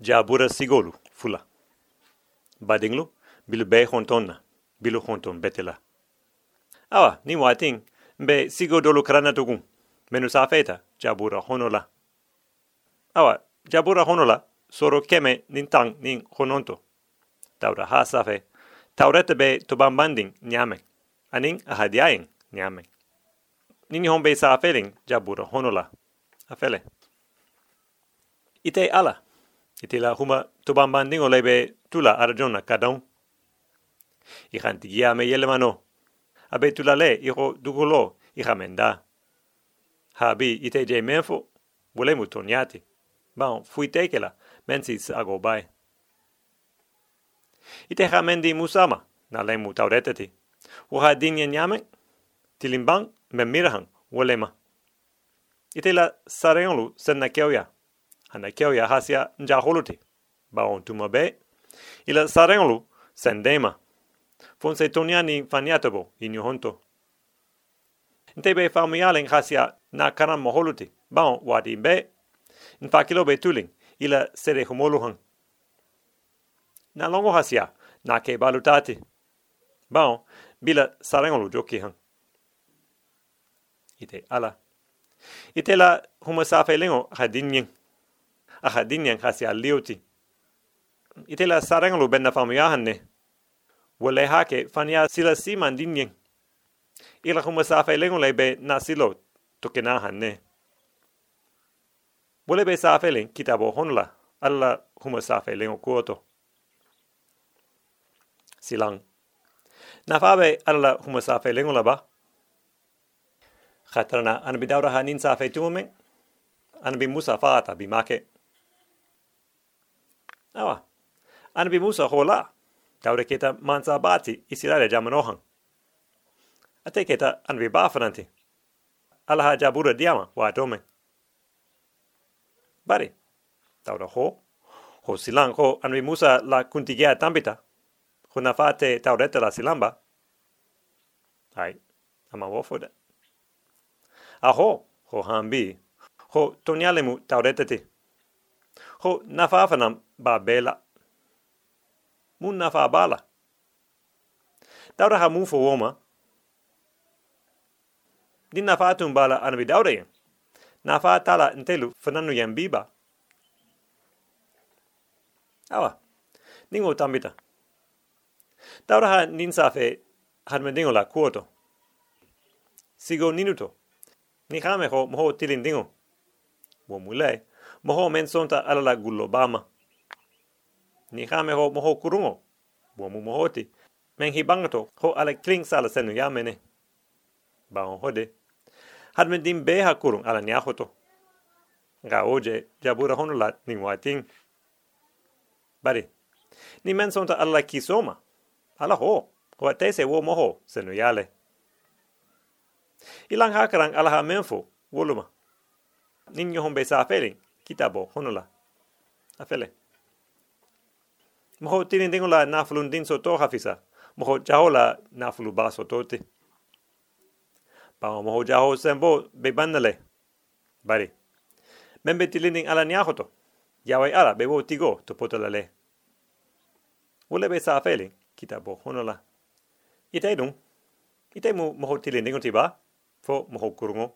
jabura sigolu fula. Badinglu bilu be hontonna bilu honton betela. Awa ni wating be sigo dolu karana tugun menu safeta jabura honola. Awa jabura honola soro keme nin tang nin hononto. Taura ha safe taurete be tobambanding nyame. Aning ahadiaing nyame. Nini hombe safeling jabura honola. Afele. Ite ala ite la huma tobambanding olebe tula arjona kadon i hanti gia me yele mano. Abe tula le i ho dugulo i hamenda habi ite je menfo vole mu toniati ba fui tekela mensis ago bai. Ite hamendi musama na le mu tauretati u ha dinye nyame tilimbang me mirahan vole ma. Ite sareonlu senna ana keoya hasia njaholuti ba on tuma be ila sareonlu sendema. Fon se toniani faniatabo in honto. Inte be famialen hasia na karam moholuti ba wadi be in fakilo be tuling ila sere homoluhan na longo hasia na ke balutati ba bila sarengolu joki han ite ala. Ite la huma safe lengo hadinyen a hadinyen hasia liuti ite la sarengolu benna famiahan ne wale hake fania sila si mandinyen. Ila kuma safe lengo lebe na silo toke na hanne. Wale be safe len kitabo honla alla kuma safe lengo kuoto. Silang. Na fabe alla kuma safe lengo laba. Khatrana anabi daura hanin safe tumumen. Anabi musa faata bimake. Awa. Anabi musa hola taure keta mansa bati isirare jamanohan. Ate keta anvi bafananti. Alaha jabura diama wa atome. Bari, taura ho, ho silang ho anvi musa la kuntigea tambita. Ho nafate taurete la silamba. Ai, ama wofoda. Aho, ho hambi, ho tonialemu taureteti. Ho nafafanam ba bela. Mun na fa bala. Dawra ha mun fo woma. Din na fa tun bala an bi dawre na fa tala ntelu fananu yan biba. Awa ningo tambita. Dawra ha nin sa fe han me dingo la kuoto. Sigo ninuto. Ni khame ho mo tilin dingo. Wo mulai mo ho men sonta ala la gullo bama. Ni hame ho moho kurungo. Bo mu mohoti. Men hi bangato ho ala kling sala senu ya mene. Ba on hode. Had men dim be ha kurung ala nya hoto ga oje jabura hono la ni wating bari. Ni men sonta ala kisoma ala ho ho te se wo moho senu yale. Ilang hakarang ala ha menfo woluma. Ninyo hombe sa feling kitabo honola afele moho tini dingo la nafulun din to hafisa. Moho jaho la nafulu ba so tote pa moho jaho sembo be bandale bari membe tilinding ala nyahoto yawai ala be wo tigo to potola le. Wole be sa feli kita bo honola ite dun ite mu moho tilinding tiba fo moho kurungo.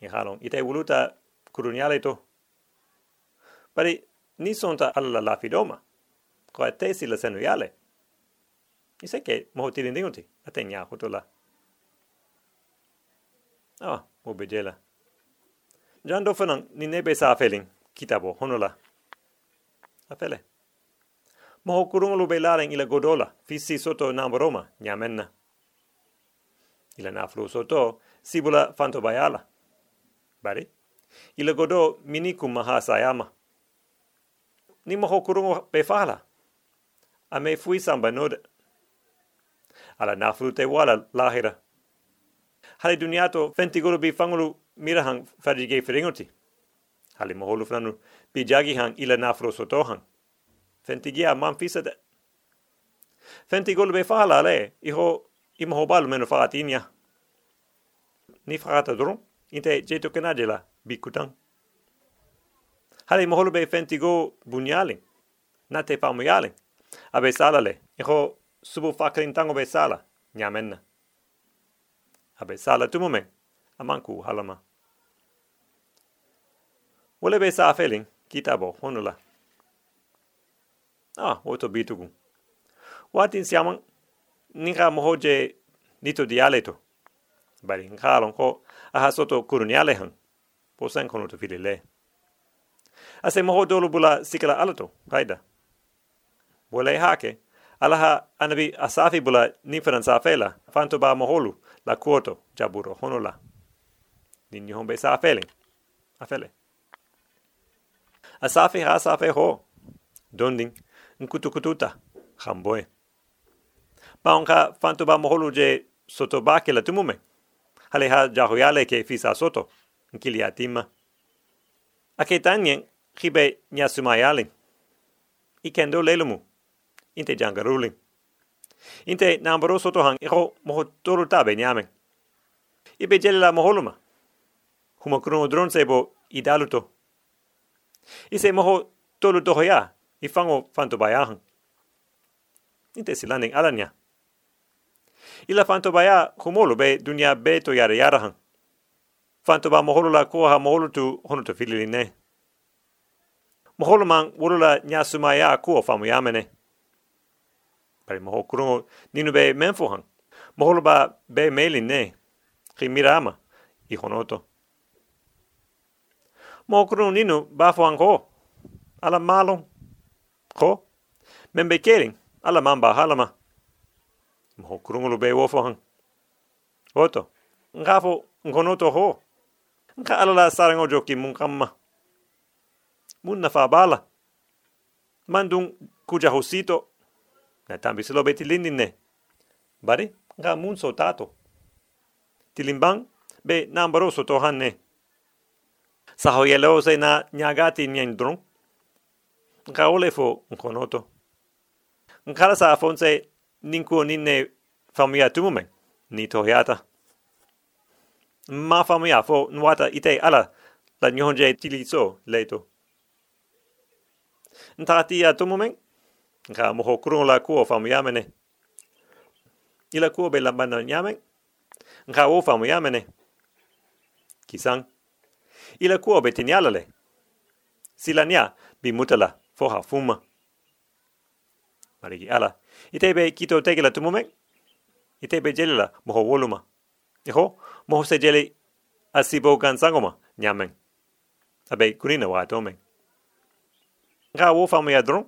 Ni halon ite wuluta kurunyale to bari ni sonta alla la fidoma ko a tesi la senu yale ni se ke mo ti lindingo ti a te nya hotola ah mo bejela jando fanan ni nebe sa feeling kitabo honola a fele mo ho kurungo lu belaren ila godola. Fissi soto namboroma nyamenna ila naflu soto sibula fanto bayala. Bari ila godo minikum mahasayama ni moho kurungo pe fala. A me fui samba nod. Ala naflu te wala lahira. Hali duniato fentiguru bi fangulu mirahang fadige firingoti. Hali moholu flanu bi jagi hang ila nafru sotohang. Fentigia man fisade. Fentigulu be fala le, iho imoho balu menu fatinia. Ni fata drum, inte jeto kenadela bi kutang. Hale moholo be fentigo bunyaling. Na te pamuyaling. Abe sala le. Iho subu fakrin tango be sala. Nyamenna. Abe sala tumume. Amanku halama. Wole be sa feeling kitabo honula. Ah, oto bitugu. Watin siamang ninga mohoje nito dialeto. Bari ngalon ko aha soto kuruniale han. Posen kono to filile. Ase moho dolu bula sikala alato, kaida. Bole hake, alaha anabi asafi bula niferan safela, fanto ba moholu, la kuoto, jaburo, honola. ni hombe safele, afele. Asafi ha safe ho, donding, nkutukututa, hamboe. Ma onka fanto ba moholu je soto ba ke la tumume. Hale ha jahoyale ke fisa soto, nkili atima. Ake tanyen, hibe nyasumayale. Ikendo lelumu. Inte jangaruling. Inte nambaro soto hang iko moho toru tabe nyamen. Ibe jelela moholuma. Huma kurumo dron sebo idaluto. Ise moho tolu toho ya, ifango fanto bayahan. Inte silanding alanya. Ila fanto baya humolu be dunia be to yara yarahan. fanto ba moholo la koha moholo tu hono to filili ne. Moholo man wolo la nyasuma ya famu yamene pare moho kurungo ninu be menfo han moholo ba be mailin ne. Khimirama i honoto moho kurungo ninu ba fo ko. Ala malon. ko. Men be kering ala man ba halama moho kurungo be wo han oto ngafo ngonoto ho. Nka alala sarango joki mun kamma. Mun na fa bala. Mandung kuja hosito. Na tambi silo beti lindine. Bari, nga mun so tato. Tilimbang, be nambaro so to hanne. Saho yelo se na nyen drong. Nga ole fo nkonoto. Nkala sa afonse ninku ninne famia tumumen. Ni tohiata ma famia fo nuata ite ala la nyonje tiliso leto ntati ya tumumen ka moho kurun la kuo famia mene. Ila kuo be la bana nyamen ka o famia mene. Kisang ila kuo be tinyala silania bi mutala fo ha fuma. Marigi ala ite be kito tegela tumumen ite be jelila moho voluma Iho, moho se asibo gansangoma nyamen. Abe kurina wa atomen. Nga wo famu ya dron,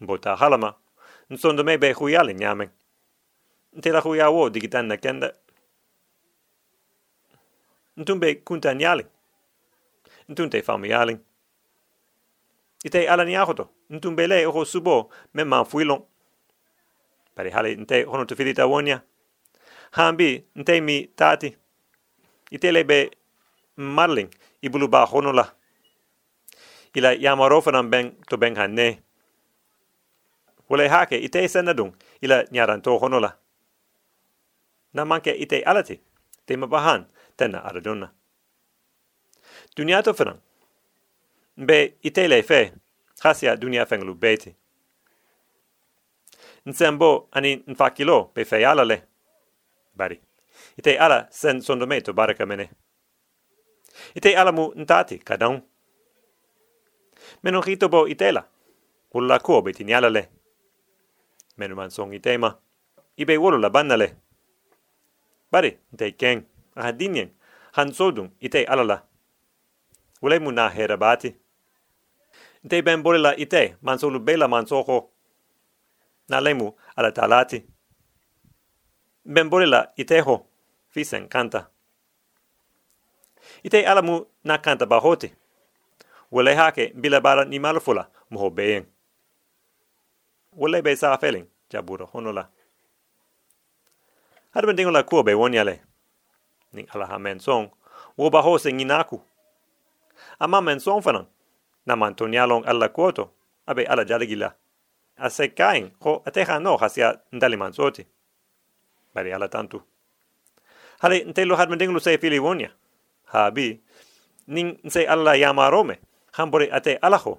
mbota halama, nsondo me be huyali nyamen. Nte la huya wo digitan na kenda. Ntumbe kunta nyali. Ntunte famu yali. Ite ala nyahoto, ntumbe le oho subo me ma fuilon. Hali nte hono tufilita wonya hambi ntemi tati itele be marling ibulu ba honola. Ila yamaro fanan ben to ben hanne wala hake ite senadung ila nyaranto honola. Na manke ite alati. Te mabahan tena aradonna dunia to fanan be itele fe khasia dunia fenglu beti nsembo ani nfakilo pe feyalale bari. Ite ala sen sondo me to baraka mene. Ite ala mu ntati kadang. Meno hito bo itela. Ulla ko be tiniala le. Meno man song itema. Ibe wolo la banna le. Bari, ite ken. Aha dinyen. Han sodung ite ala la. Ule mu na hera bati. Ite ben bole la ite man solu bela man soho. Na lemu ala talati benborila iteho fisen kanta. Ite alamu na kanta bahote. Wale hake bila bara ni malofula muho beyen. Wale be sa feling jaburo honola. Hadben dingo la kuo be wonyale. Ning ala ha men song. Wo baho se nginaku. Ama men song fanan. Na man tonyalong ala kuoto. Abe ala jaligila. Ase kain ko ateha no hasia ndali man soti bari ala tantu. Hale nte lo hadmen dinglu se fili wonya. Ha bi, ning nse alla yama rome, hambore ate alaho.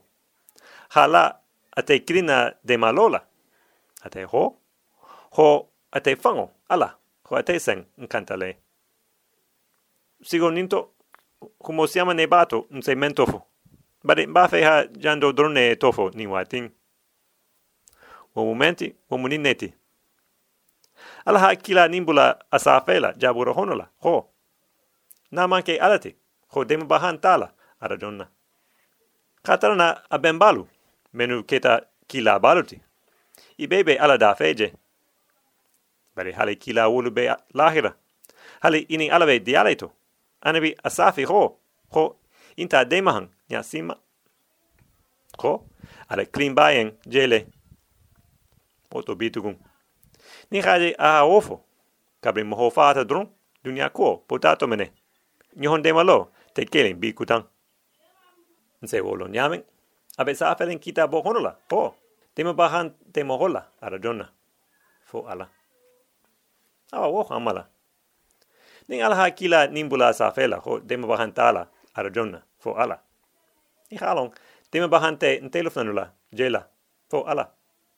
Hala ate krina de malola. Ate ho. Ho ate fango ala. Ho ate sen nkantale. Sigo ninto como se llama nebato un se mentofo. Bade bafe ha jando drone tofo ni wating. Wo momenti wo munineti. Ala ha kila nimbula asafela jabura honola. Ho. Na manke alate. Ho dema bahan tala ara donna katarna abembalu menu keta kila baluti. ibebe ala da feje. Bari hale kila wulu be lahira. Hale ini alabe dialeto. Anabi asafi ho. Ho inta demahan ya sima. Ho ala klim bayen jele. Oto bitugun. Ni khade a ofo. Kabri moho fata dron dunia ko potato mene. Nyohon demalo te kelen bi kutang. Nse wolo nyamen. Abe sa felen kita bo honola. Po. Tema bahan te mohola ara jonna. Fo ala. Awa wo amala. Ning ala hakila nimbula sa fela ho tema bahan tala ara jonna. Fo ala. Ni halong tema bahan te ntelofnanula jela. Fo ala.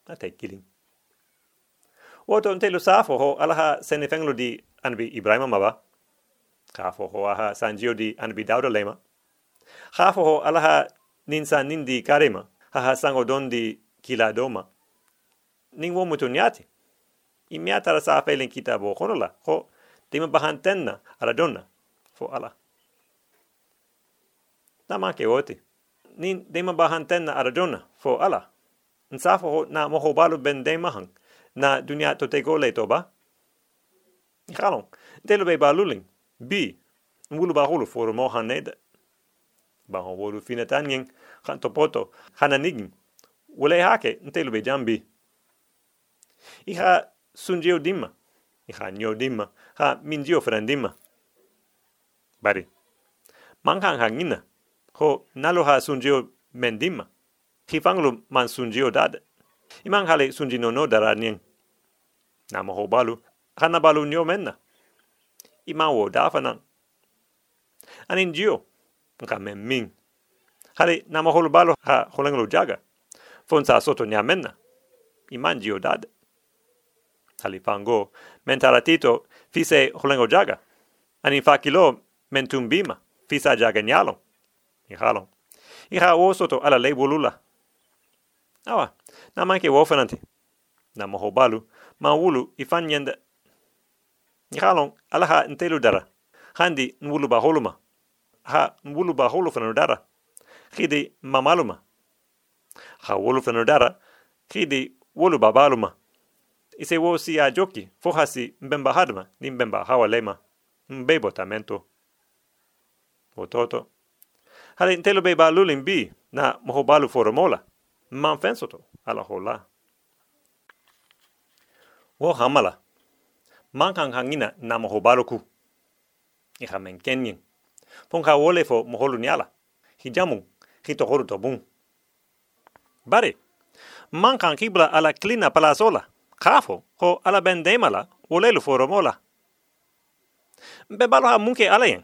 Ate killing. Woto ntelu safo ho ala ha senefenglo di anbi Ibrahima maba. Kafo ho aha sanjio di anbi Dauda lema. Kafo ho ala ninsa nindi karema. Haha sango don di kila doma. Ning wo mutu nyati. I miata la sa felen kita bo honola. Ho tema bahan tenna ala donna. Fo ala. Na manke wote. Nin dema bahan tenna ala donna. Fo ala. Nsafo ho na moho balu ben dema hang na dunia to te gole to ba. Halon, telo be baluling, bi, ngulu ba hulu for mo haned. Ba ho wolu fina tanyen, kanto poto, hana nigin. Wole hake, telo be jambi. Iha sunjio dimma, iha nyo dimma, ha minjio frandimma. Bari, mankan hangina, ho nalo ha sunjio mendimma. Hifanglu man sunjio dad. Imang hale sunji no no dara nyen. Nama ho balu, hana balu nyo menna. Imang wo dafa nang. Anin jio, nka men ming. Hale nama holo balu ha holenglo jaga. Fon sa soto nya menna. Imang jio dad. Hale fango, mentala tito fise holengo jaga. Anin fakilo mentum bima, fisa jaga nyalo. Ihalong. Iha wo soto ala leibulula. Awa, na manke wofananti. Na moho balu, ma wulu ifan yenda. ala alaha ntelu dara. Handi nwulu ba holuma. Ha nwulu ba holu fanu dara. Khidi mamaluma. Ha wulu fanu dara. Khidi wulu ba baluma. Ise wo si a joki, fohasi mbemba hadma, ni mbemba hawa lema. Mbebo tamento. Ototo. Hali ntelu be ba lulin bi, na moho balu foromola man fensoto ala hola. Wo hamala. Man kan hangina na mo hobaluku. Iha men kenyin. Pon ka wole fo mo holu nyala. Hijamu hito horu to bun. Bare. Man kan kibla ala klina palasola. Kafo ho ala bendemala wolelu foromola. Be balo ha munke alayen.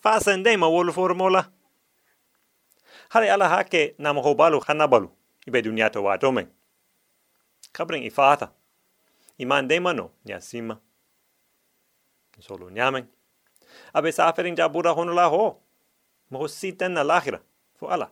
Fa sendema wolu foromola. Hare ala hake na mo hobalu hanabalu ibe dunia to wa domen. Kabring ifata. Iman de mano, nya sima. Solo nyamen. Abe saferin ja bura hono la ho. Mo siten na lahira. Fo ala.